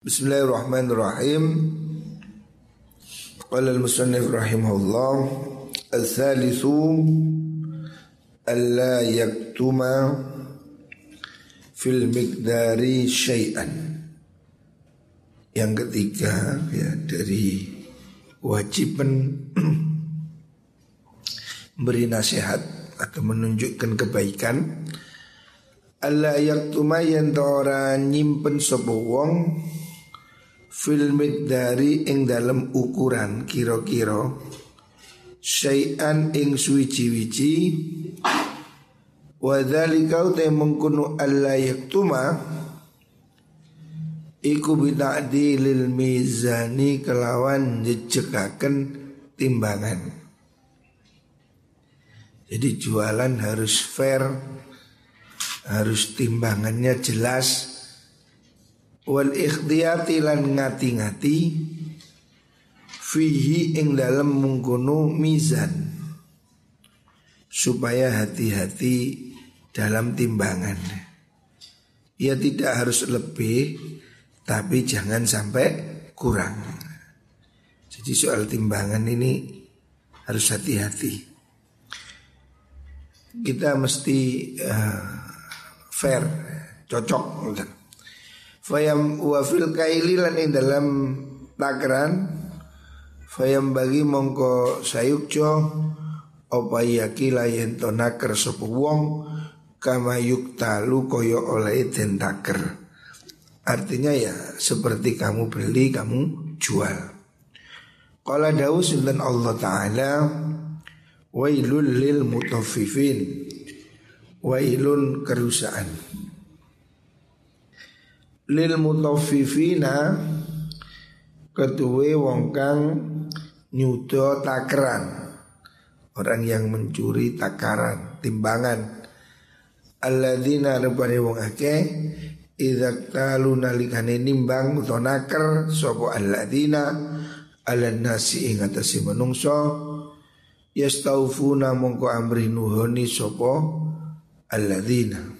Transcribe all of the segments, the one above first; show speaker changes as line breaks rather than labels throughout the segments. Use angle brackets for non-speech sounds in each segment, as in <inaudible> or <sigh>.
Bismillahirrahmanirrahim. Qala al-musannif rahimahullah al-thalithu alla yaktuma fil miqdari syai'an. Yang ketiga ya dari wajiban <clears throat> memberi nasihat atau menunjukkan kebaikan Allah yaktuma yang ora nyimpen sapa wong fil dari ing dalam ukuran kira-kira syai'an ing suwici-wici wa dzalika te mengkunu alla yaktuma. Iku bita'dilil mizani kelawan jejekaken timbangan. Jadi jualan harus fair harus timbangannya jelas wal ikhtiyati lan ngati-ngati fihi ing dalam mengkono mizan supaya hati-hati dalam timbangan. Ya tidak harus lebih tapi jangan sampai kurang. Jadi soal timbangan ini harus hati-hati. Kita mesti uh, fair, cocok. Fayam wafil kaili lan ing dalam takaran. Fayam bagi mongko sayukjo Opa yakila yen to naker sopo wong Kama yuktalu koyo oleh den taker. Artinya ya seperti kamu beli kamu jual. Qala dawu sultan Allah Ta'ala Wailul lil mutaffifin. Wailun kerusaan lil mutaffifina ketuwe wong kang nyudo takaran. Orang yang mencuri takaran timbangan. Alladzina rupane wong akeh idza talu nalikane nimbang utawa sapa alladzina? Ala nasi ing atase menungso yastaufuna mongko amri nuhoni sapa alladzina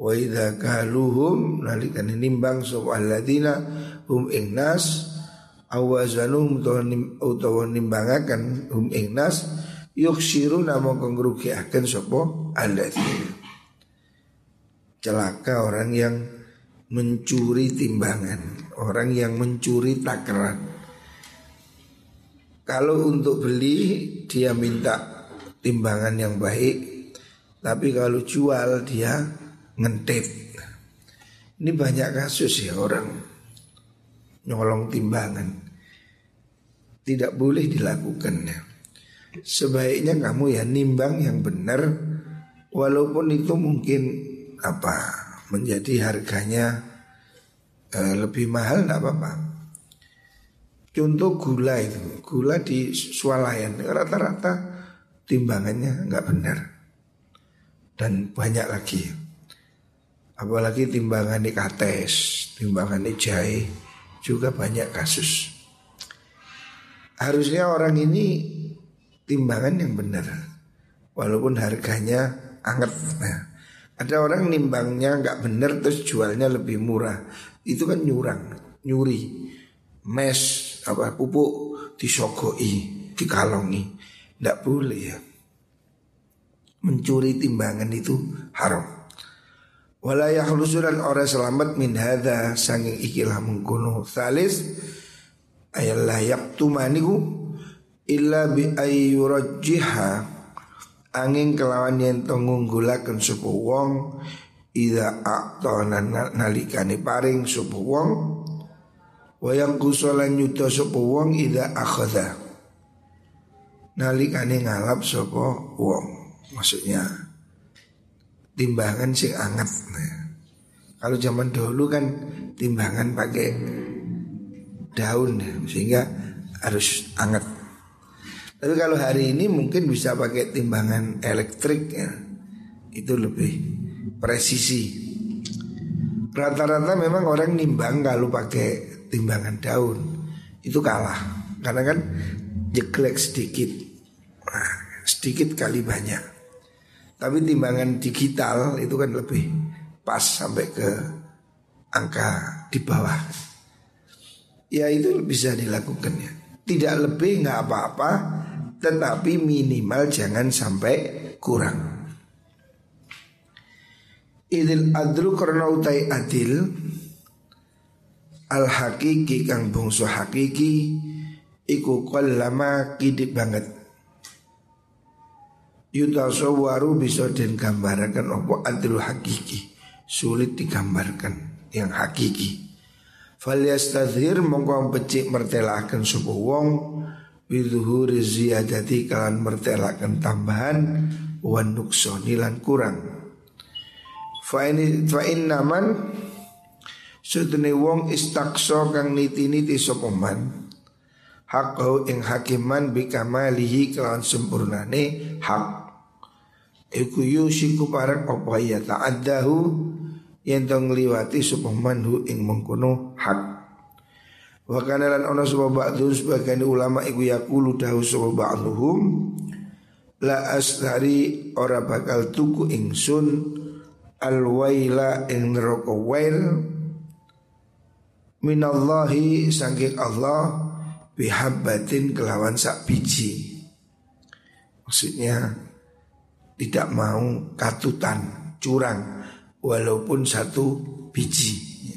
Wa idza kaluhum nalikan nimbang sapa alladzina hum ing nas awazanum utawa nimbangaken hum ing nas yuksiru namo akan sapa alladzina. Celaka orang yang mencuri timbangan orang yang mencuri takaran kalau untuk beli dia minta timbangan yang baik tapi kalau jual dia ngentip. Ini banyak kasus ya orang nyolong timbangan. Tidak boleh dilakukan ya. Sebaiknya kamu ya nimbang yang benar walaupun itu mungkin apa menjadi harganya eh, lebih mahal tidak apa-apa. Contoh gula itu, gula di swalayan rata-rata timbangannya nggak benar dan banyak lagi. Apalagi timbangan di kates, timbangan di jahe juga banyak kasus. Harusnya orang ini timbangan yang benar, walaupun harganya anget. Nah, ada orang nimbangnya nggak benar terus jualnya lebih murah, itu kan nyurang, nyuri, mes apa pupuk disogoi, dikalongi, tidak boleh ya. Mencuri timbangan itu haram. Wala yahlusulan ora selamat min hadha sanging ikilah mengkuno Salis ayat layak tumaniku illa bi ayyurajjiha angin kelawan yen to ngunggulaken sapa wong ida aqtana nalikane paring sapa wong wayang kusolan yuta sapa wong ida akhadha. Nalikane ngalap sapa wong maksudnya timbangan sing anget. Nah, kalau zaman dulu kan timbangan pakai daun sehingga harus anget. Tapi kalau hari ini mungkin bisa pakai timbangan elektrik ya. Itu lebih presisi. Rata-rata memang orang nimbang kalau pakai timbangan daun itu kalah karena kan jeglek sedikit. Nah, sedikit kali banyak. Tapi timbangan digital itu kan lebih pas sampai ke angka di bawah. ya itu bisa dilakukan ya. Tidak lebih nggak apa-apa, tetapi minimal jangan sampai kurang. Idil adlu karena utai adil al hakiki kang bungsu hakiki iku lama kidip banget yutasawwaru bisa den gambarkan opo adil hakiki. Sulit digambarkan yang hakiki. Falyastadhir mongko becik mertelakan sebuah wong Widhuhuri ziyadati kalan mertelakan tambahan Wan nuksoni lan kurang. Fa'in naman Sudene wong istakso kang niti-niti sopoman Hakau ing hakiman bikamalihi kelawan sempurnane hak Iku yusiku parang opo ya ta'addahu yen to ngliwati sapa manhu ing mengkono hak. Wa kana lan ana sapa ba'du sebagian ulama iku yaqulu dahu sapa ba'dhum la asari ora bakal tuku ingsun alwaila ing neraka wail. Minallahi saking Allah bihabbatin kelawan sak biji. Maksudnya tidak mau katutan curang walaupun satu biji.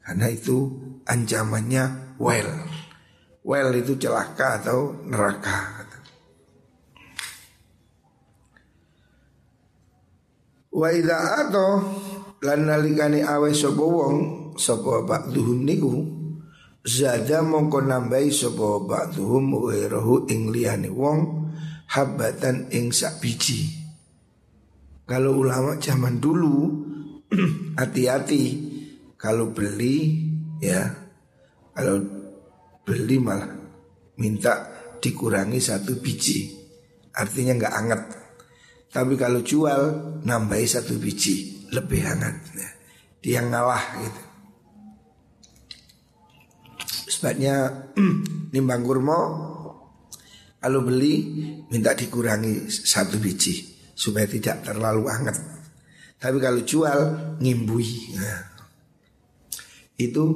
Karena itu ancamannya well well itu celaka atau neraka. Wa idza ato lan nalikane awe sapa wong sapa ba'dhum niku zada mongko nambahi sapa ba'dhum wa ing liyane wong habatan ing sak biji kalau ulama zaman dulu <clears throat> hati-hati. Kalau beli ya kalau beli malah minta dikurangi satu biji. Artinya nggak hangat. Tapi kalau jual nambahi satu biji. Lebih hangat ya. dia ngalah gitu. Sebabnya <clears throat> nimbang kurma kalau beli minta dikurangi satu biji supaya tidak terlalu hangat. Tapi kalau jual ngimbui. Nah, Itu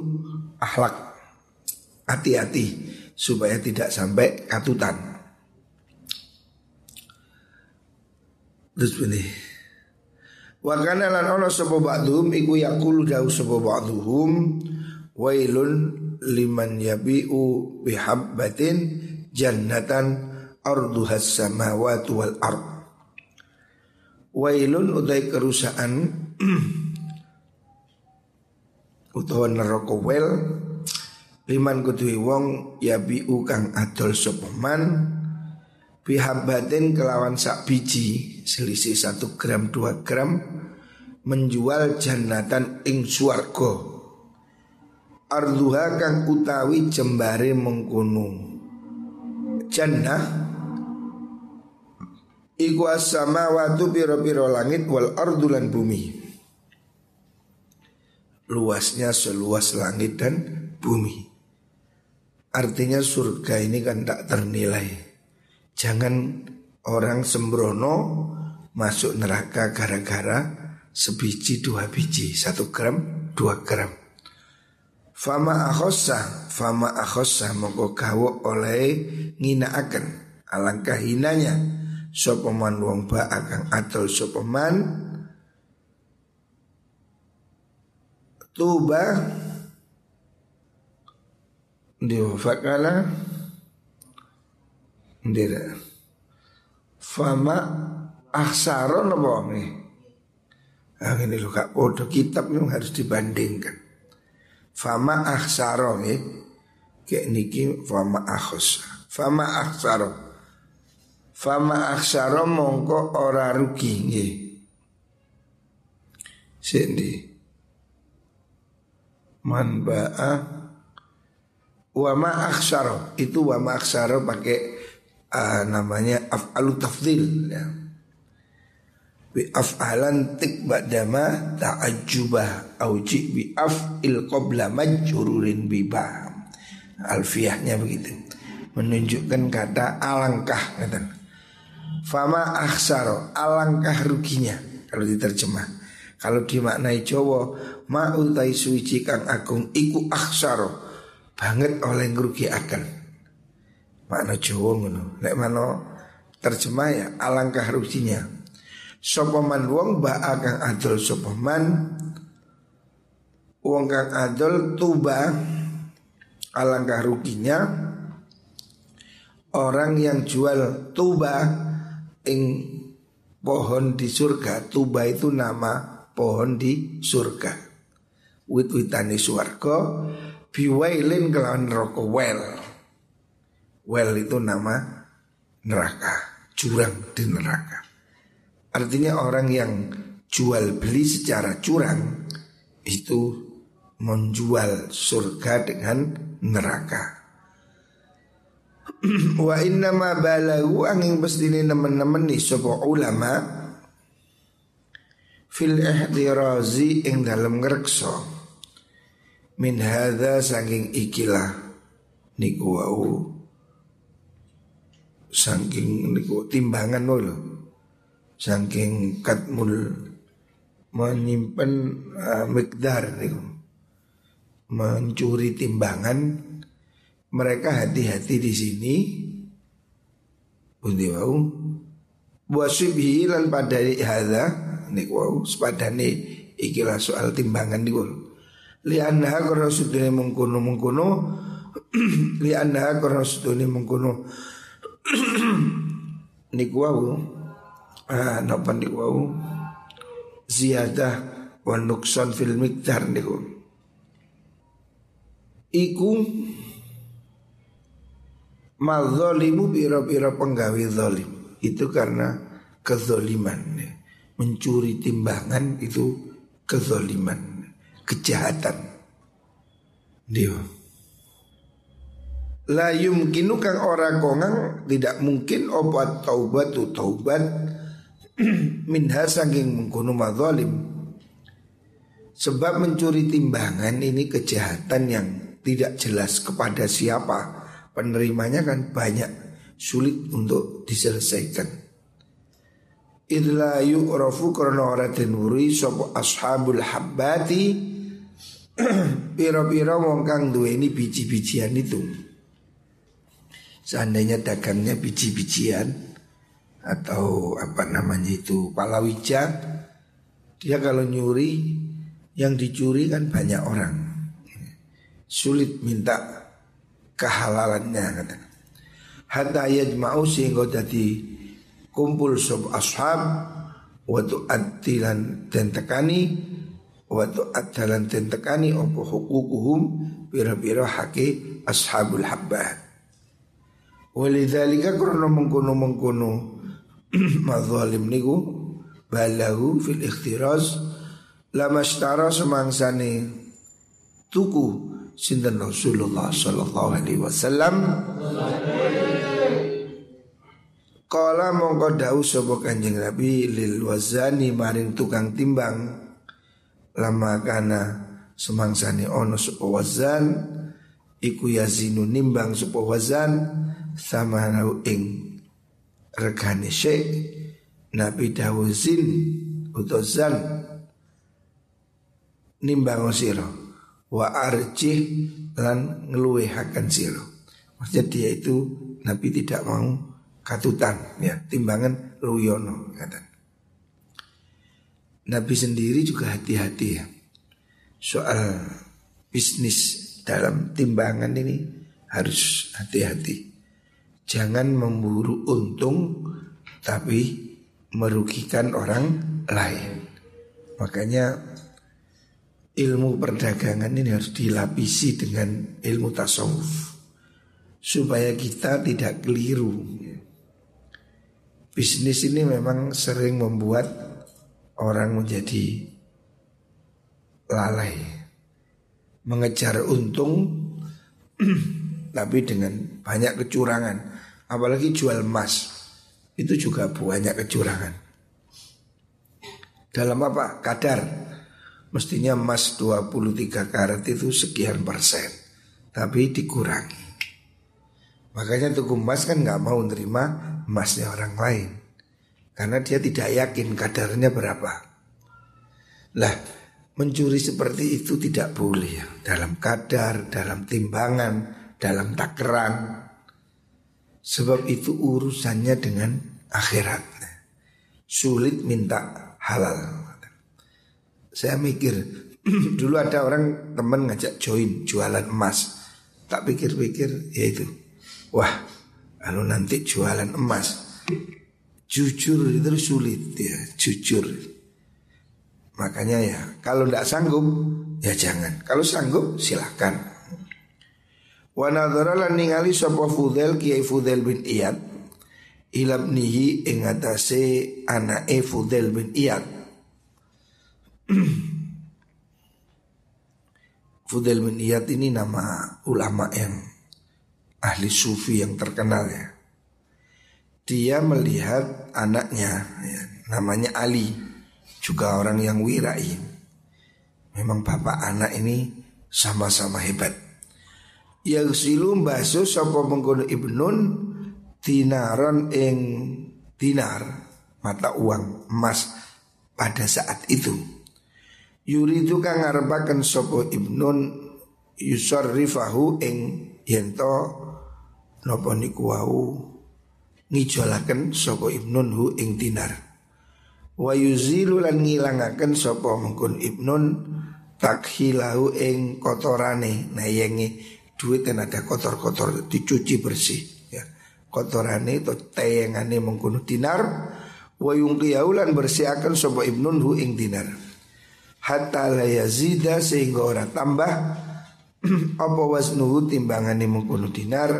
akhlak. Hati-hati Supaya tidak sampai katutan. Terus ini. Wakana lan ono sapa ba'dhum iku yaqulu dawu sapa ba'dhum wailun liman yabi'u bihabbatin jannatan arduhas samawati wal ard Wailun utai kerusakan <clears throat> utawa neraka wel liman kudui wong ya biu kang adol sopeman bihabatin kelawan sak biji selisih satu gram dua gram menjual jannatan ing suargo arduha kang utawi jembare mengkunu jannah Iku asama watu piro-piro langit wal ardulan bumi. Luasnya seluas langit dan bumi. Artinya surga ini kan tak ternilai. Jangan orang sembrono masuk neraka gara-gara sebiji dua biji Satu gram dua gram. Fama akhosa Fama akhosa Moko kawo oleh ngina akan Alangkah hinanya sopeman wong ba akan atol sopeman tuba diwafakala ndira fama aksaro nopo nih Ah ini lo kak podo kitab yang harus dibandingkan. Fama aksaro nih kayak niki fama akhos. Fama aksaro Fama aksara mongko ora rugi nggih. Sendi. Man ba'a wa ma aksara itu wa ma aksara pakai uh, namanya af'alu tafdil ya. Bi af'alan tik ba'dama ta'ajjubah auji bi af'il qabla majrurin biba. Alfiahnya begitu. Menunjukkan kata alangkah kata. Fama aksaro alangkah ruginya kalau diterjemah. Kalau dimaknai Jawa ma utai suci kang agung iku aksaro banget oleh ngerugi akan. Makna Jawa ngono. Lek mana terjemah ya alangkah ruginya. Sopaman wong ba'a kang adol sopaman Wong kang adol tuba Alangkah ruginya Orang yang jual tuba Ing pohon di surga Tuba itu nama pohon di surga. Wit-witani suarga Biwailin kelawan rokok well Well itu nama neraka Jurang di neraka. Artinya orang yang jual beli secara curang itu menjual surga dengan neraka. Wa inna ma balahu angin bestini nemen-nemen ni sapa ulama fil ihdirazi ing dalam ngrekso min hadza saking ikilah niku wau. Saking niku timbangan lho. Saking katmul menyimpan uh, mikdar itu mencuri timbangan mereka hati-hati di sini. Bundi wau. Buasibhi lan pada hadha Nik wau. Sepadane ikilah soal timbangan niku. Lianna karena sudune mengkuno mengkuno <clears throat> Lianna karena sudune mengkuno <clears throat> Niku wau. Ah, napa niku wau? Ziyadah wa nukson fil miqdar niku. Iku madzalimu biro-biro penggawe zalim. Itu karena kezoliman mencuri timbangan itu kezoliman kejahatan. Dia. La yumkinu kang ora kongang tidak mungkin obat taubat tu taubat <clears throat> minha saking mengkuno madzalim sebab mencuri timbangan ini kejahatan yang tidak jelas kepada siapa penerimanya kan banyak sulit untuk diselesaikan. Idla yu'rafu karena ora denuri sopo ashabul habbati <clears throat> Piro-piro wong kang duweni biji-bijian itu. Seandainya dagangnya biji-bijian atau apa namanya itu palawija dia kalau nyuri yang dicuri kan banyak orang. Sulit minta kehalalannya kata. Hatta yajma'u sehingga jadi kumpul sob ashab waktu adilan dan tekani waktu adalan dan tekani opo hukukuhum pira-pira haki ashabul habbah. Walidzalika karena mengkono mengkono <clears throat> mazalim niku balahu fil ikhtiraz lama setara semangsane tuku sinten Rasulullah sallallahu alaihi wasallam. Kala mongko dawuh sapa Kanjeng Nabi lil wazani maring tukang timbang. Lama kana semangsane ono sapa wazan iku yazinu nimbang sapa wazan sama ing regane syekh Nabi Dawuzin utozan nimbang siro wa arjih lan ngeluwehaken siro maksudnya dia itu Nabi tidak mau katutan ya timbangan luyono kata. Nabi sendiri juga hati-hati ya. Soal bisnis dalam timbangan ini harus hati-hati. Jangan memburu untung tapi merugikan orang lain. Makanya ilmu perdagangan ini harus dilapisi dengan ilmu tasawuf supaya kita tidak keliru. Bisnis ini memang sering membuat orang menjadi lalai, mengejar untung <clears throat> tapi dengan banyak kecurangan. Apalagi jual emas Itu juga banyak kecurangan Dalam apa? Kadar Mestinya emas 23 karat itu sekian persen Tapi dikurangi Makanya tuku emas kan nggak mau nerima emasnya orang lain Karena dia tidak yakin kadarnya berapa Lah mencuri seperti itu tidak boleh ya dalam kadar, dalam timbangan, dalam takaran. Sebab itu urusannya dengan akhirat. Sulit minta halal. Saya mikir <clears throat> dulu ada orang teman ngajak join jualan emas. Tak pikir-pikir ya itu. Wah, kalau nanti jualan emas jujur itu sulit ya, jujur. Makanya ya kalau tidak sanggup ya jangan. Kalau sanggup silahkan. Wa nadhara ningali sapa Fudel Kiai Fudel bin Iyad ilabnihi ing atase anake Fudel bin Iyad. <clears throat> Fudel bin Iyad ini nama ulama yang ahli sufi yang terkenal ya. Dia melihat anaknya ya, namanya Ali juga orang yang wirai. Memang bapak anak ini sama-sama hebat. Yang silu baso sapa mengkono ibnun dinaron ing dinar mata uang emas pada saat itu. Yuri itu kang ngarepaken sapa ibnun rifahu ing yento napa niku wau? Ngijolaken sapa ibnun hu ing dinar. Wa yuzilu lan ngilangaken sapa mengkun ibnun takhilahu ing kotorane. Nah duit yang ada kotor-kotor dicuci bersih ya. Kotorane to tayangane mengkun dinar. Wa yungqiyau lan bersihaken sapa ibnun hu ing dinar hatta la yazida sehingga ora tambah <clears throat> apa wasnuhu timbangane mengkono dinar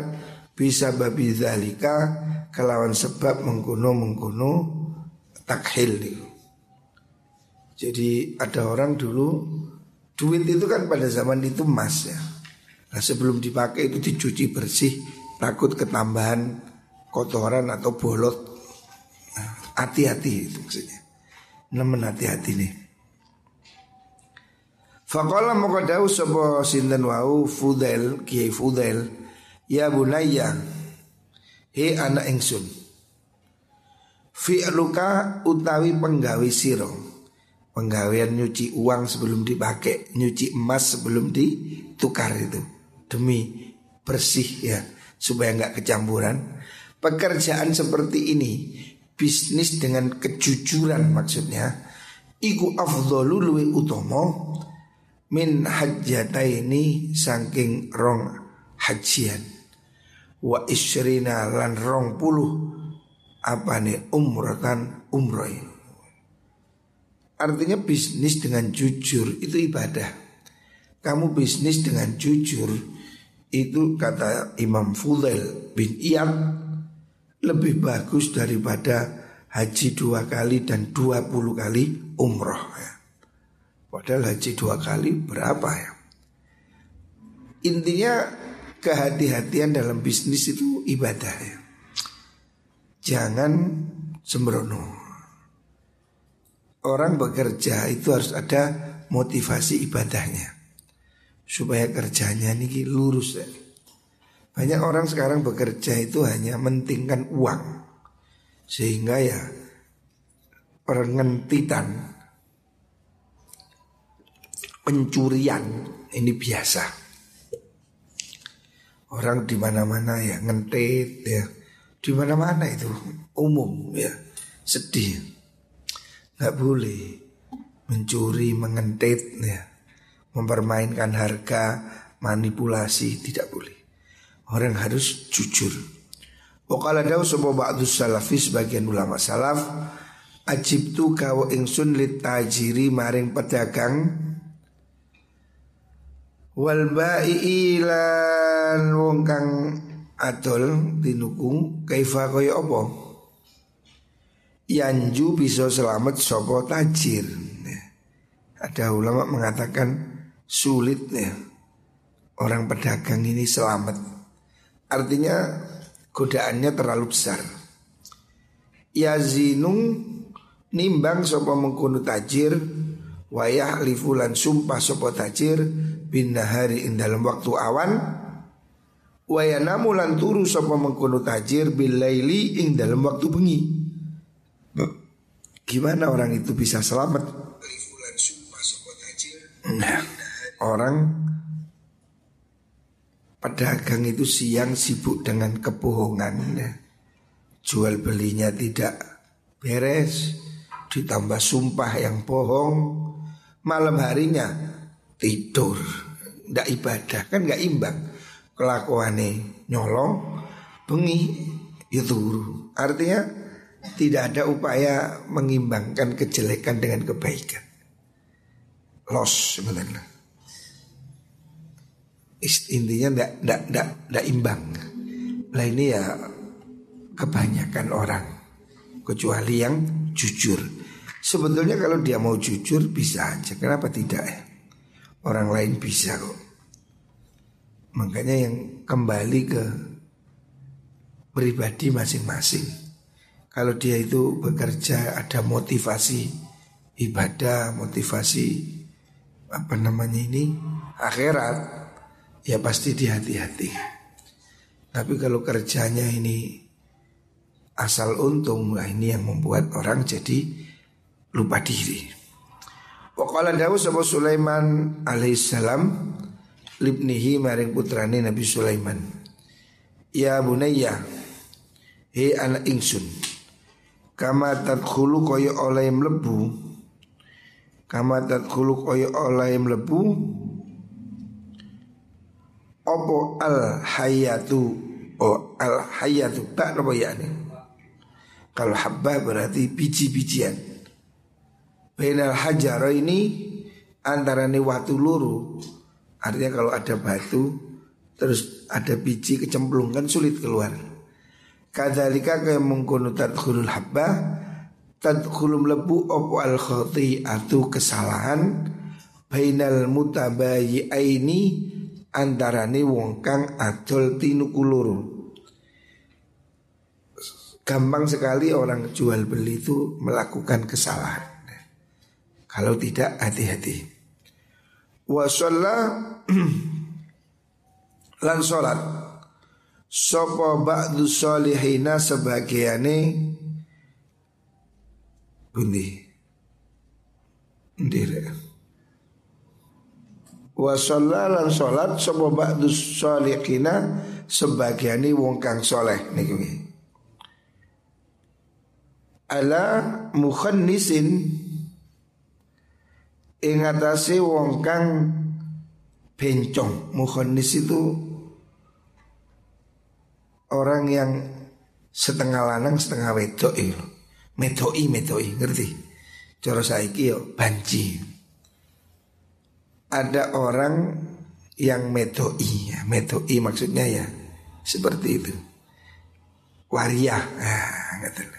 bisa babi zalika kelawan sebab mengkono mengkono takhil. Jadi ada orang dulu duit itu kan pada zaman itu emas ya. Nah sebelum dipakai itu dicuci bersih takut ketambahan kotoran atau bolot. Nah, hati-hati nah, itu maksudnya. Nemen hati-hati nih. Faqala maka dawuh sapa sinten wau? Fudel Kiai Fudel ya bunayya he anak ingsun. Fi'luka utawi penggawe siro Penggawean nyuci uang sebelum dipakai Nyuci emas sebelum ditukar itu. Demi bersih ya Supaya nggak kecampuran. Pekerjaan seperti ini Bisnis dengan kejujuran maksudnya Iku afdolu luwe utomo Min hajjata ini Saking rong hajian Wa isrina lan rong puluh apa nih umrotan umroh Artinya bisnis dengan jujur itu ibadah. Kamu bisnis dengan jujur itu kata Imam Fudail bin Iyad lebih bagus daripada haji dua kali dan dua puluh kali umroh ya. Padahal haji dua kali berapa ya? Intinya kehati-hatian dalam bisnis itu ibadah ya. Jangan sembrono. Orang bekerja itu harus ada motivasi ibadahnya. Supaya kerjanya ini lurus ya. Banyak orang sekarang bekerja itu hanya mentingkan uang. Sehingga ya pengentitan pencurian. Ini biasa. Orang di mana-mana ya ngentit ya. Di mana-mana itu umum ya. Sedih. Nggak boleh mencuri mengentit ya. Mempermainkan harga manipulasi tidak boleh. Orang harus jujur. Wakala daw sebuah ba'du salafi sebagian ulama salaf Ajib tu kau ingsun lit tajiri maring pedagang Wal ba'i'ilan wong kang adol dinukung kaifa kaya apa? Yanju bisa selamat sopo tajir. Ada ulama mengatakan sulit ya. Orang pedagang ini selamat. Artinya godaannya terlalu besar. Yazinung nimbang sopo mengkunu tajir wayah lifulan sumpah sopo tajir bin nahari in dalam waktu awan Wayanamu lan turu sapa mengkono tajir bilaili ing dalam waktu bengi. Gimana orang itu bisa selamat? Nah, orang pedagang itu siang sibuk dengan kebohongan. Jual belinya tidak beres Ditambah sumpah yang bohong Malam harinya tidur Tidak ibadah Kan nggak imbang Kelakuannya nyolong Bengi itu Artinya tidak ada upaya mengimbangkan kejelekan dengan kebaikan Loss sebenarnya intinya ndak ndak ndak ndak imbang. Lah ini ya kebanyakan orang kecuali yang jujur. Sebetulnya kalau dia mau jujur bisa aja. Kenapa tidak ya? Orang lain bisa kok. Makanya yang kembali ke pribadi masing-masing. Kalau dia itu bekerja ada motivasi ibadah, motivasi apa namanya ini akhirat ya pasti dihati-hati. Tapi kalau kerjanya ini asal untung, lah ini yang membuat orang jadi lupa diri. Waqala Dawud sama Sulaiman alaihissalam libnihi maring putrane Nabi Sulaiman. Ya bunayya, he anak ingsun. Kama tadkhulu kaya oleh mlebu. Kama tadkhulu kaya oleh mlebu Opo al hayatu Oh al hayatu Tak apa ya Kalau habba berarti biji-bijian Bainal hajaro ini Antara ini waktu luru Artinya kalau ada batu Terus ada biji kecemplung kan sulit keluar Kadalika kaya mengkono tadkhulul habba Tadkhulum lebu opo al atu kesalahan Bainal mutabayi aini antarane wong kang adol tinukulur. Gampang sekali orang jual beli itu melakukan kesalahan. Kalau tidak hati-hati. Wa <clears throat> lan salat sapa ba'du solihina sebagiane bundi. Ndire. Wa lan salat sapa ba'du sholihina sebagiani wong kang soleh niku Ala mukhannisin ing atase wong kang bencong. Mukhannis itu orang yang setengah lanang setengah wedok itu. Medoi medoi ngerti? Cara saiki yo banci ada orang yang metoi ya, metoi maksudnya ya seperti itu. Waria, nah.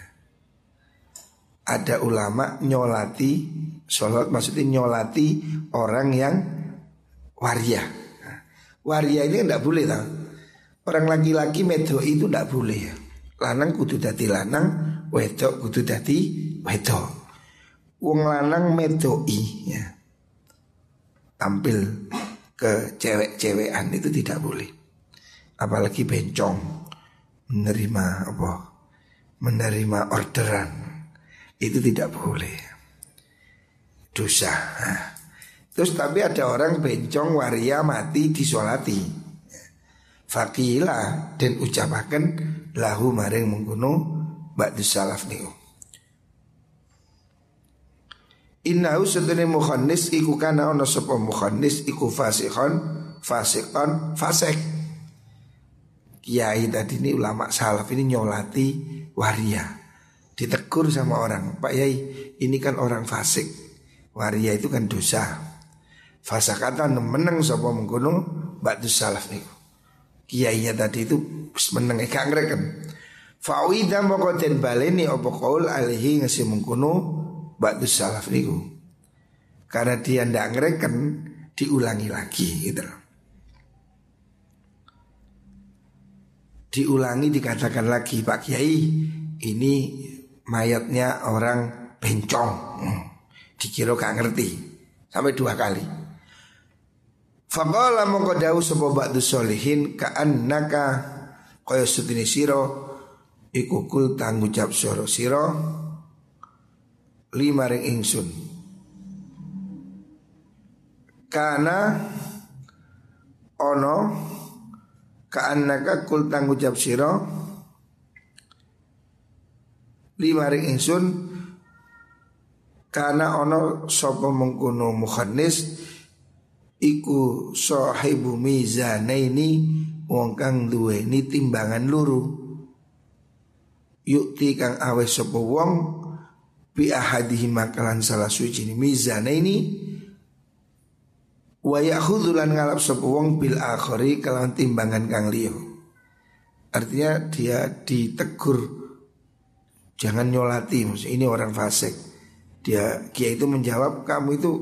Ada ulama nyolati sholat maksudnya nyolati orang yang waria. Waria ini tidak boleh tau. Orang laki-laki metoi itu tidak boleh. Lanang kudu dati lanang, wedok kudu dati wedok. Wong lanang metoi ya tampil ke cewek-cewekan itu tidak boleh. Apalagi bencong menerima apa? Menerima orderan itu tidak boleh. Dosa. Nah. Terus tapi ada orang bencong waria mati disolati. Fakila dan ucapakan lahu maring mengkuno ba'du salaf niku. Innahu sedene mukhannis iku kana ana sapa mukhannis iku fasikhon fasikon fasik. Kiai tadi ini ulama salaf ini nyolati waria. Ditegur sama orang, Pak Yai ini kan orang fasik. Waria itu kan dosa. Fasakata meneng sapa mengkono batu salaf niku. Kiainya tadi itu meneng gak ngreken. Fawida moko den baleni apa kaul alihi ngasih mengkono batu salaf niku. Karena dia ndak ngereken diulangi lagi gitu. Diulangi dikatakan lagi Pak Kiai ini mayatnya orang bencong. Hmm. Dikira gak ngerti sampai dua kali. Faqala mongko dawuh sapa ba'du solihin ka'annaka kaya sedene sira iku kul tangucap sira sira lima ring ingsun Karena ono kaannaka kul tangucap siro lima ring insun karena ono sopo mengkuno mukhannis iku sahibu mizanaini wong kang duweni timbangan luru. Yukti kang awe sopo wong bi ahadihi makalan salah suci ini mizanaini wa yakhudulan ngalap sopo wong bil akhari kalawan timbangan kang liyo artinya dia ditegur Jangan nyolati, ini orang fasik. Dia kiai itu menjawab, kamu itu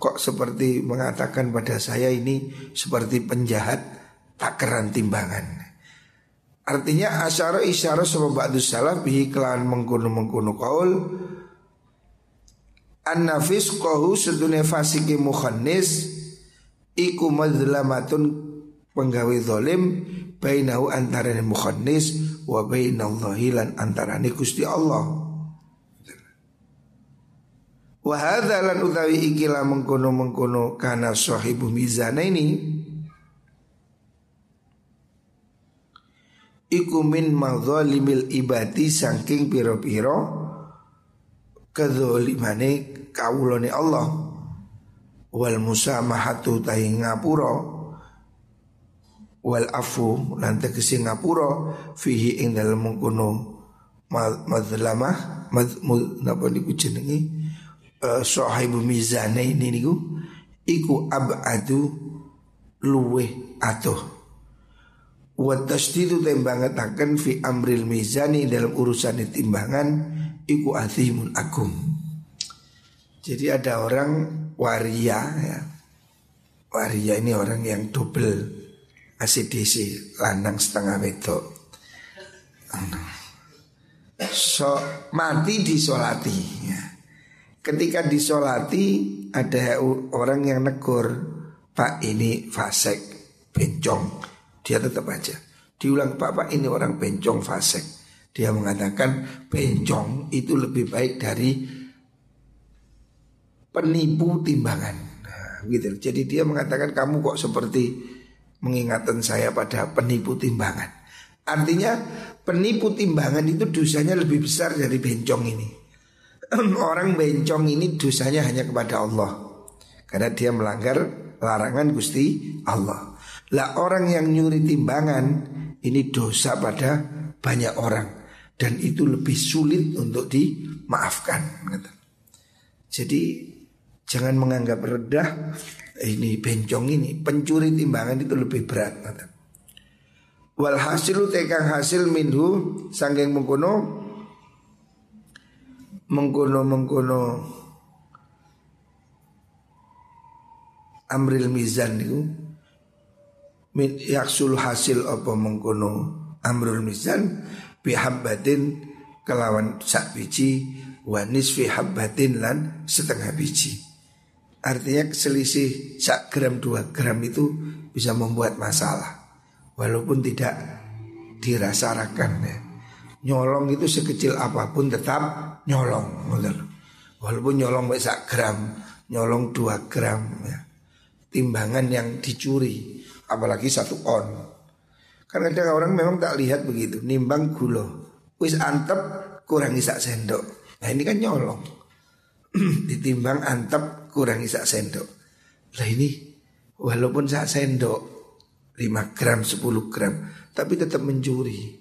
kok seperti mengatakan pada saya ini seperti penjahat takaran timbangan. Artinya asyara isyara sama ba'du salaf bihi kelahan mengkuno mengkuno kaul An-nafis kohu sedunia fasiki mukhannis Iku madlamatun penggawe zolim bainahu antarane mukhannis wa bainallahi lan antarane Gusti Allah. Wa hadza lan utawi ikilah mengkono-mengkono kana sahibu mizana ini Iku min madzalimil ibadi saking piro-piro Kedzolimane kawulone Allah Wal musamahatu tahi ngapura wal afu lan tegese ngapura fihi ing dalem mengkono madzlamah madzmul napa niku jenenge uh, sahibu mizane ini niku iku abadu luwe atuh. Wa tasdidu tembangetaken fi amril mizani dalam urusan timbangan iku azimun agung jadi ada orang waria ya. Waria ini orang yang double ACDC lanang setengah wedok. So mati disolati. Ya. Ketika disolati ada orang yang negur Pak ini fasek bencong Dia tetap aja Diulang Pak Pak ini orang bencong fasek Dia mengatakan bencong itu lebih baik dari penipu timbangan nah, gitu. Jadi dia mengatakan kamu kok seperti mengingatkan saya pada penipu timbangan. Artinya penipu timbangan itu dosanya lebih besar dari bencong ini. <clears throat> Orang bencong ini dosanya hanya kepada Allah. Karena dia melanggar larangan Gusti Allah. Lah orang yang nyuri timbangan ini dosa pada banyak orang dan itu lebih sulit untuk dimaafkan. Jadi jangan menganggap rendah ini bencong ini pencuri timbangan itu lebih berat Walhasilu tekang hasil minhu sanggeng mengkono mengkono mengkono amril mizan itu min yaksul hasil apa mengkono amrul mizan bihabbatin kelawan sak biji wa nisfi habbatin lan setengah biji Artinya selisih sak gram dua gram itu bisa membuat masalah. Walaupun tidak dirasakan ya. Nyolong itu sekecil apa pun tetap nyolong. Walaupun nyolong sak gram Nyolong dua gram ya. Timbangan yang dicuri Apalagi satu on. Kan ada orang memang tak lihat begitu Nimbang gulo Wis antep kurang sak sendok. Nah ini kan nyolong. <clears throat> Ditimbang antep kurang sak sendok. Lah ini walaupun sak sendok 5 gram 10 gram tapi tetap mencuri.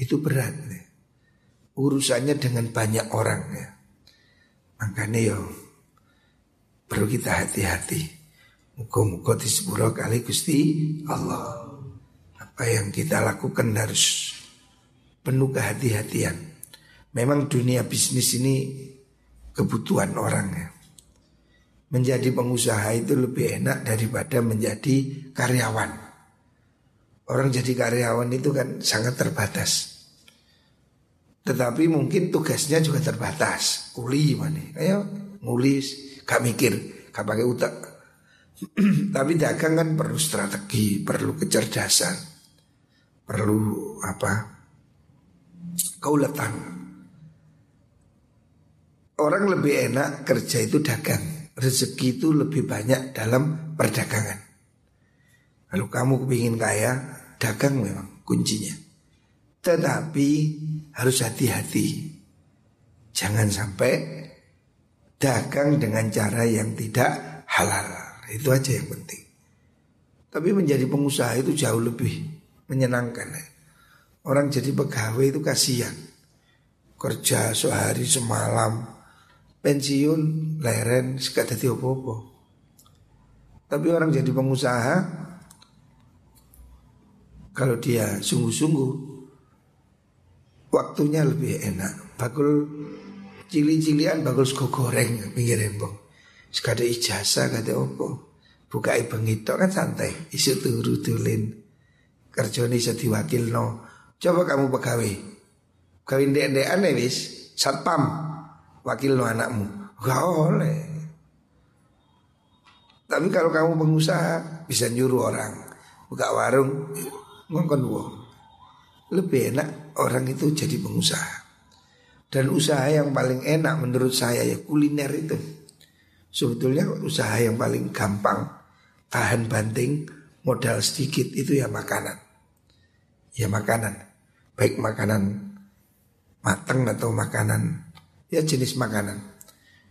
Itu berat nih. Urusannya dengan banyak orang ya. Makanya yo perlu kita hati-hati. Muka-muka di sepuluh kali Gusti Allah. Apa yang kita lakukan harus penuh kehati-hatian. Memang dunia bisnis ini kebutuhan orang ya menjadi pengusaha itu lebih enak daripada menjadi karyawan. Orang jadi karyawan itu kan sangat terbatas. Tetapi mungkin tugasnya juga terbatas. Kuli mana? Ayo ngulis, gak mikir, gak pakai utak. <clears throat> Tapi dagang kan perlu strategi, perlu kecerdasan, perlu apa? Kauletan. Orang lebih enak kerja itu dagang rezeki itu lebih banyak dalam perdagangan. Kalau kamu kepingin kaya, dagang memang kuncinya. Tetapi harus hati-hati. Jangan sampai dagang dengan cara yang tidak halal. Itu aja yang penting. Tapi menjadi pengusaha itu jauh lebih menyenangkan. Orang jadi pegawai itu kasihan. Kerja sehari semalam, pensiun leren sekat dadi. Tapi orang jadi pengusaha kalau dia sungguh-sungguh waktunya lebih enak. Bakul cili-cilian bakul sego goreng pinggir rembong. Sekada ijazah kata opo. Buka ibang itu kan santai. Isu turu tulin. Kerjone iso diwakil no. Coba kamu pegawai. Kawin dek-dek aneh wis. Satpam wakil lo anakmu. Gak oleh. Tapi kalau kamu pengusaha bisa nyuruh orang buka warung ngongkon wong. Lebih enak orang itu jadi pengusaha. Dan usaha yang paling enak menurut saya ya kuliner itu. Sebetulnya usaha yang paling gampang tahan banting modal sedikit itu ya makanan. Ya makanan. Baik makanan matang atau makanan ya jenis makanan.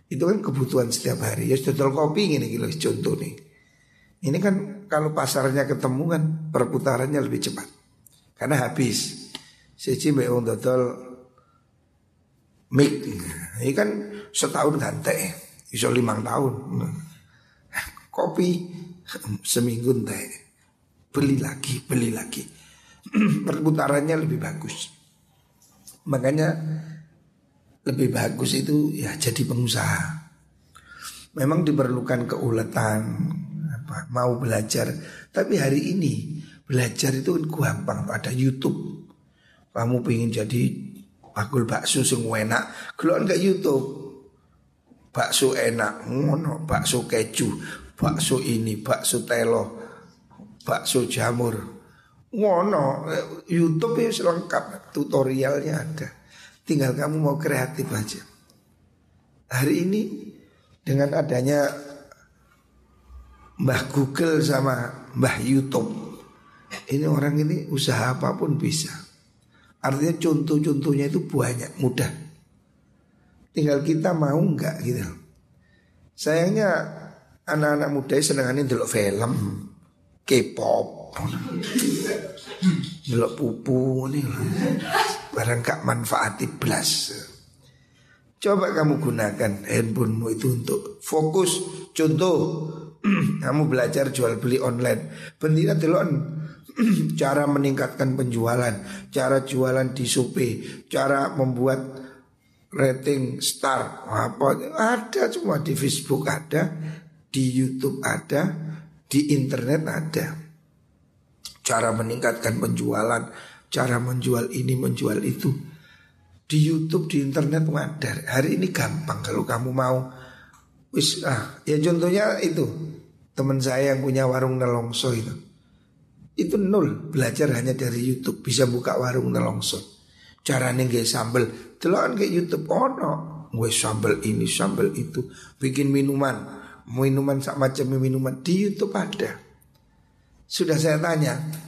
Itu kan kebutuhan setiap hari. Ya dodol kopi ini gitu contoh nih. Ini kan kalau pasarnya ketemu kan perputarannya lebih cepat. Karena habis. Siji mbak wong dodol mik. Ini kan setahun gantek. Iso limang tahun. Kopi seminggu teh. Beli lagi, beli lagi. <clears throat> Perputarannya lebih bagus. Makanya lebih bagus itu ya jadi pengusaha. Memang diperlukan keuletan, apa, mau belajar. Tapi hari ini belajar itu gampang pada YouTube. Kamu pengen jadi bakul bakso sing enak, keluar ke YouTube. Bakso enak, ngono, bakso keju, bakso ini, bakso telo, bakso jamur. Ngono, YouTube ya lengkap, tutorialnya ada. Tinggal kamu mau kreatif aja. Hari ini dengan adanya Mbah Google sama Mbah YouTube Ini orang ini usaha apa pun bisa. Artinya contoh-contohnya itu banyak, mudah. Tinggal kita mau nggak gitu. Sayangnya anak-anak muda senengannya dulu film K-pop Dulu pupu nih Barang gak manfaati belas Coba kamu gunakan handphonemu itu untuk fokus. Contoh <clears throat> Kamu belajar jual beli online. Bendina delon <clears throat> Cara meningkatkan penjualan Cara jualan di Shopee Cara membuat rating star. Apa Ada semua di Facebook ada Di Youtube ada Di internet ada. Cara meningkatkan penjualan cara menjual ini menjual itu. Di YouTube di internet ada hari ini gampang kalau kamu mau. Wis ah ya contohnya itu. Teman saya yang punya warung nelongso itu. Itu nol belajar hanya dari YouTube. Bisa buka warung nelongso. Cara nggak sambel. Telan kayak YouTube oh no gue sambel ini sambel itu. Bikin minuman. Minuman sak macam minuman. Di YouTube ada. Sudah saya tanya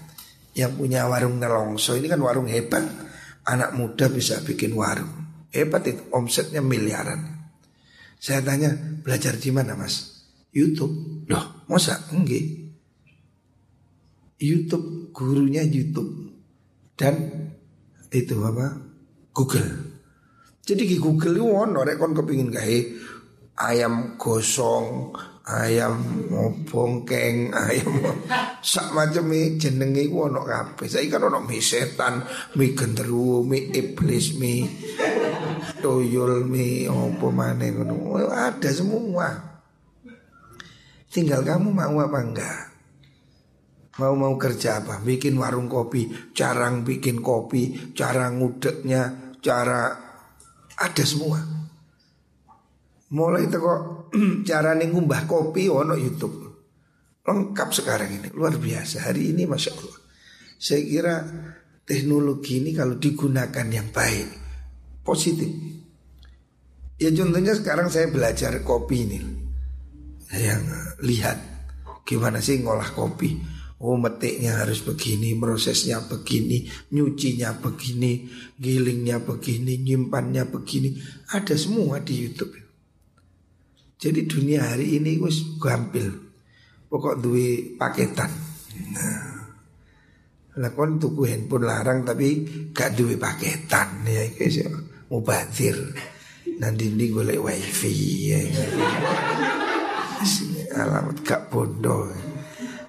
yang punya warung nelongso ini kan warung hebat. Anak muda bisa bikin warung. Hebat itu omsetnya miliaran. Saya tanya belajar di mana mas? YouTube. Loh masa enggak? YouTube gurunya YouTube dan itu apa? Google. Jadi di Google itu ono rek kon kepingin kayak ayam gosong, ayam bongkeng, ayam <laughs> sak macam mie jenenge iku ono kabeh. Saiki kan ono mie setan, mie genderuwo, mie iblis, mie <laughs> toyol, mie opo maneh ngono. Ada semua. Tinggal kamu mau apa enggak? Mau mau kerja apa? Bikin warung kopi, cara bikin kopi, cara ngudeknya, cara ada semua. Mulai itu kok <clears throat> cara ngumbah kopi ono YouTube. Lengkap sekarang ini, luar biasa. Hari ini Masya Allah. Saya kira teknologi ini kalau digunakan yang baik, positif. Ya contohnya sekarang saya belajar kopi ini. yang lihat gimana sih ngolah kopi. Oh metiknya harus begini, prosesnya begini, nyucinya begini, gilingnya begini, nyimpannya begini. Ada semua di Youtube. Jadi dunia hari ini wis gampil. Pokok duwe paketan. Nah. Lah kon tuku handphone larang tapi gak duwe paketan ya iki mubadir. Nanti ini golek wifi ya. Alamat gak bondo.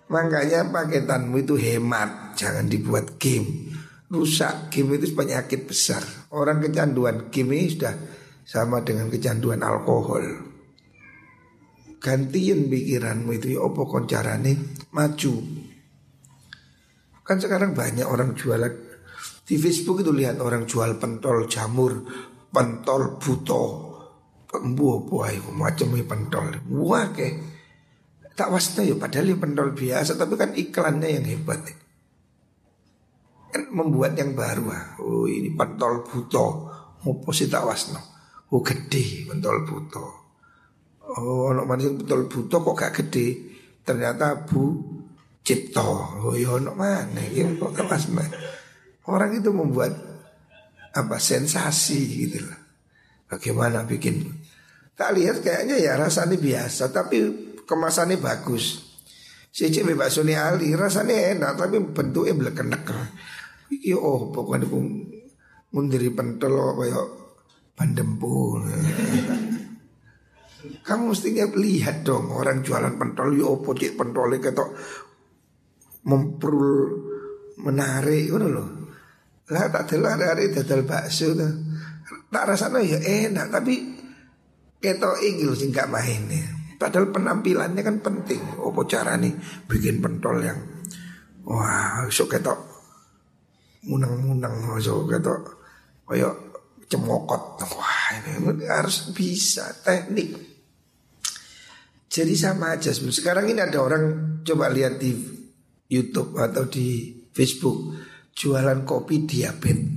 Makanya paketanmu itu hemat, jangan dibuat game. Rusak game itu penyakit besar. Orang kecanduan game ini sudah sama dengan kecanduan alkohol. Gantiin pikiranmu itu ya opo koncarane maju. Kan sekarang banyak orang jualan di Facebook itu lihat orang jual pentol jamur, pentol buto, pembuah buah macam pentol. Wah ke tak wasna ya padahal ya pentol biasa tapi kan iklannya yang hebat. Kan membuat yang baru ah. Oh ini pentol buto. Apa sih tak wasna? Oh gede pentol buto. Oh, ono manis pentol buto kok gak gede. Ternyata bu cipto. Oh ya ono mana? Ya kok kelas orang itu membuat apa sensasi gitu lah. Bagaimana bikin? Tak lihat kayaknya ya rasanya biasa tapi kemasannya bagus. Si cewek bakso Ali rasanya enak tapi bentuknya belekenek iki oh pokoknya pun mundiri pentol kayak pandempu kamu mesti lihat dong orang jualan pentol yo opo cik pentolnya ketok memperul menarik ngono lho. Lah tak delok hari dadal bakso tuh. Tak rasanya ya enak tapi ketok iki lho sing gak. Padahal penampilannya kan penting. Apa cara nih bikin pentol yang wah iso ketok munang-munang iso ketok koyo cemokot. Wah ini harus bisa teknik. Jadi sama aja sekarang ini ada orang coba lihat di YouTube atau di Facebook jualan kopi diabetes.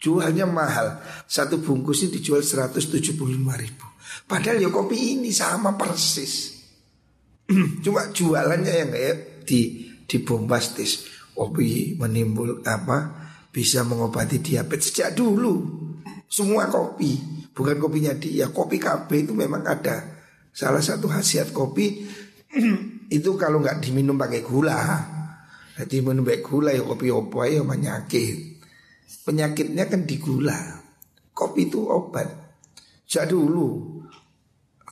Jualnya mahal. Satu bungkus ini dijual 175 ribu. Padahal ya kopi ini sama persis. <clears throat> Cuma jualannya yang kayak di di bombastis. Kopi menimbul apa bisa mengobati diabetes sejak dulu. Semua kopi, bukan kopinya dia. Kopi KB itu memang ada. Salah satu khasiat kopi <clears throat> itu kalau nggak diminum pakai gula, jadi minum pakai gula ya kopi opo ya penyakit. Penyakitnya kan di gula. Kopi itu obat. Sejak dulu.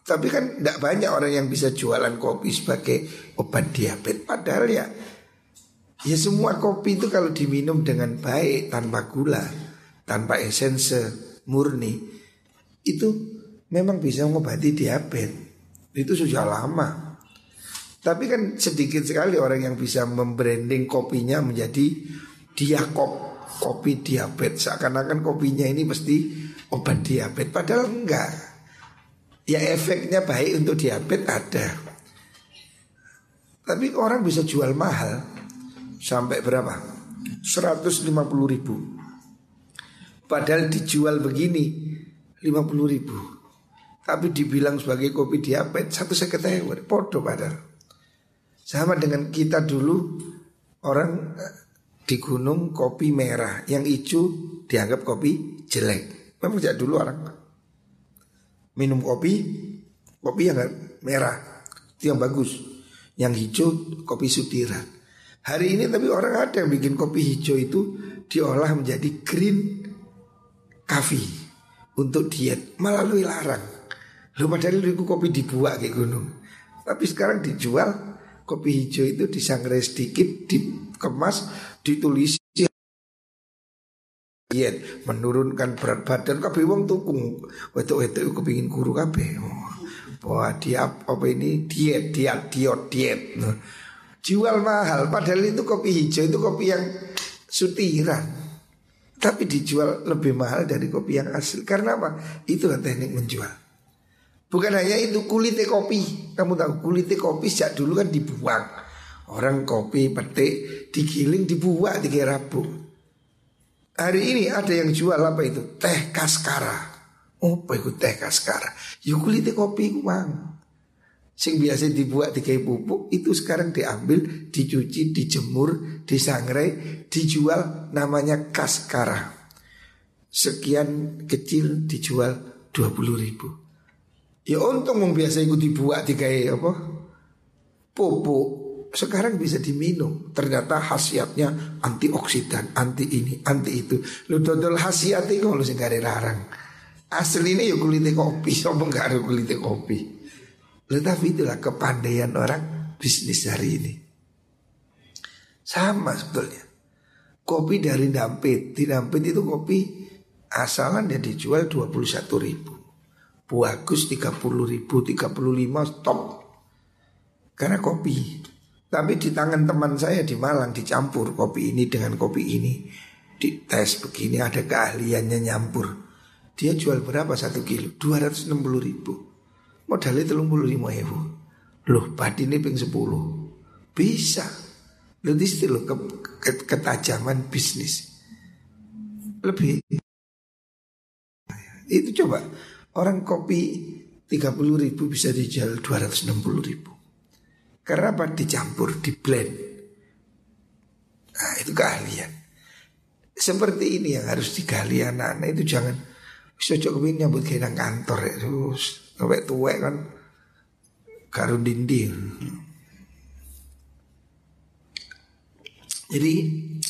Tapi kan tidak banyak orang yang bisa jualan kopi sebagai obat diabetes. Padahal ya, ya semua kopi itu kalau diminum dengan baik tanpa gula, tanpa esense murni, itu memang bisa mengobati diabetes. Itu sudah lama. Tapi kan sedikit sekali orang yang bisa membranding kopinya menjadi diakop kopi diabetes. Seakan-akan kopinya ini mesti obat diabetes. Padahal enggak. Ya efeknya baik untuk diabetes ada. Tapi orang bisa jual mahal sampai berapa? 150 ribu. Padahal dijual begini 50 ribu. Tapi dibilang sebagai kopi diabetes satu seketewa, podo padahal. Sama dengan kita dulu orang eh, di gunung kopi merah, yang hijau dianggap kopi jelek. Memang sejak dulu orang minum kopi, kopi yang merah itu yang bagus. Yang hijau kopi sutiran. Hari ini tapi orang ada yang bikin kopi hijau itu diolah menjadi green coffee untuk diet melalui larang. Lu padahal itu kopi dibuat kayak gunung. Tapi sekarang dijual kopi hijau itu disangrai sedikit, dikemas, ditulis. Diet menurunkan berat badan. Kabeh wong tukung. Wedok-wedok kepengin guru kabeh. Wah dia apa ini? Diet diet diet diet. Jual mahal. Padahal itu kopi hijau itu kopi yang sutiran. Tapi dijual lebih mahal dari kopi yang asli karena apa? Itu teknik menjual Bukan hanya itu kulitnya kopi. Kamu tahu kulitnya kopi sejak dulu kan dibuang. Orang kopi petik digiling dibuang di rabuk. Hari ini ada yang jual apa itu? Teh kaskara. Oh, itu teh kaskara? Ya kulitnya kopi uang. Sing biasa dibuat di kayak pupuk itu sekarang diambil, dicuci, dijemur, disangrai, dijual namanya kaskara. Sekian kecil dijual 20 ribu. Ya untung yang biasa ikut dibuat di kayak apa? Pupuk. Sekarang bisa diminum. Ternyata khasiatnya antioksidan, anti ini, anti itu. Lu dodol khasiat itu kalau sing larang. Asli ini ya kulitnya kopi, sama enggak ada kulitnya kopi. Tetapi itulah kepandaian orang bisnis hari ini. Sama sebetulnya. Kopi dari Dampit. Di Dampit itu kopi asalan dia dijual 21 ribu. Bagus 30 ribu, 35 stop. Karena kopi. Tapi di tangan teman saya di Malang dicampur kopi ini dengan kopi ini. Di tes begini ada keahliannya nyampur. Dia jual berapa satu kilo? 260 ribu. Modalnya telung puluh lima ribu Loh ini ping sepuluh Bisa Berarti itu ke, ke, ketajaman bisnis Lebih Itu coba Orang kopi 30 ribu bisa dijual 260 ribu Karena apa? Dicampur, di blend Nah itu keahlian Seperti ini yang harus digali anak-anak itu jangan Cocok kepingin nyambut kayak kantor ya Terus Sampai tua kan karun dinding. Jadi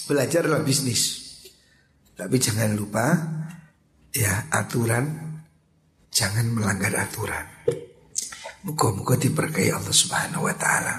belajarlah bisnis. Tapi jangan lupa ya aturan jangan melanggar aturan. Muka-muka diberkahi Allah Subhanahu wa taala.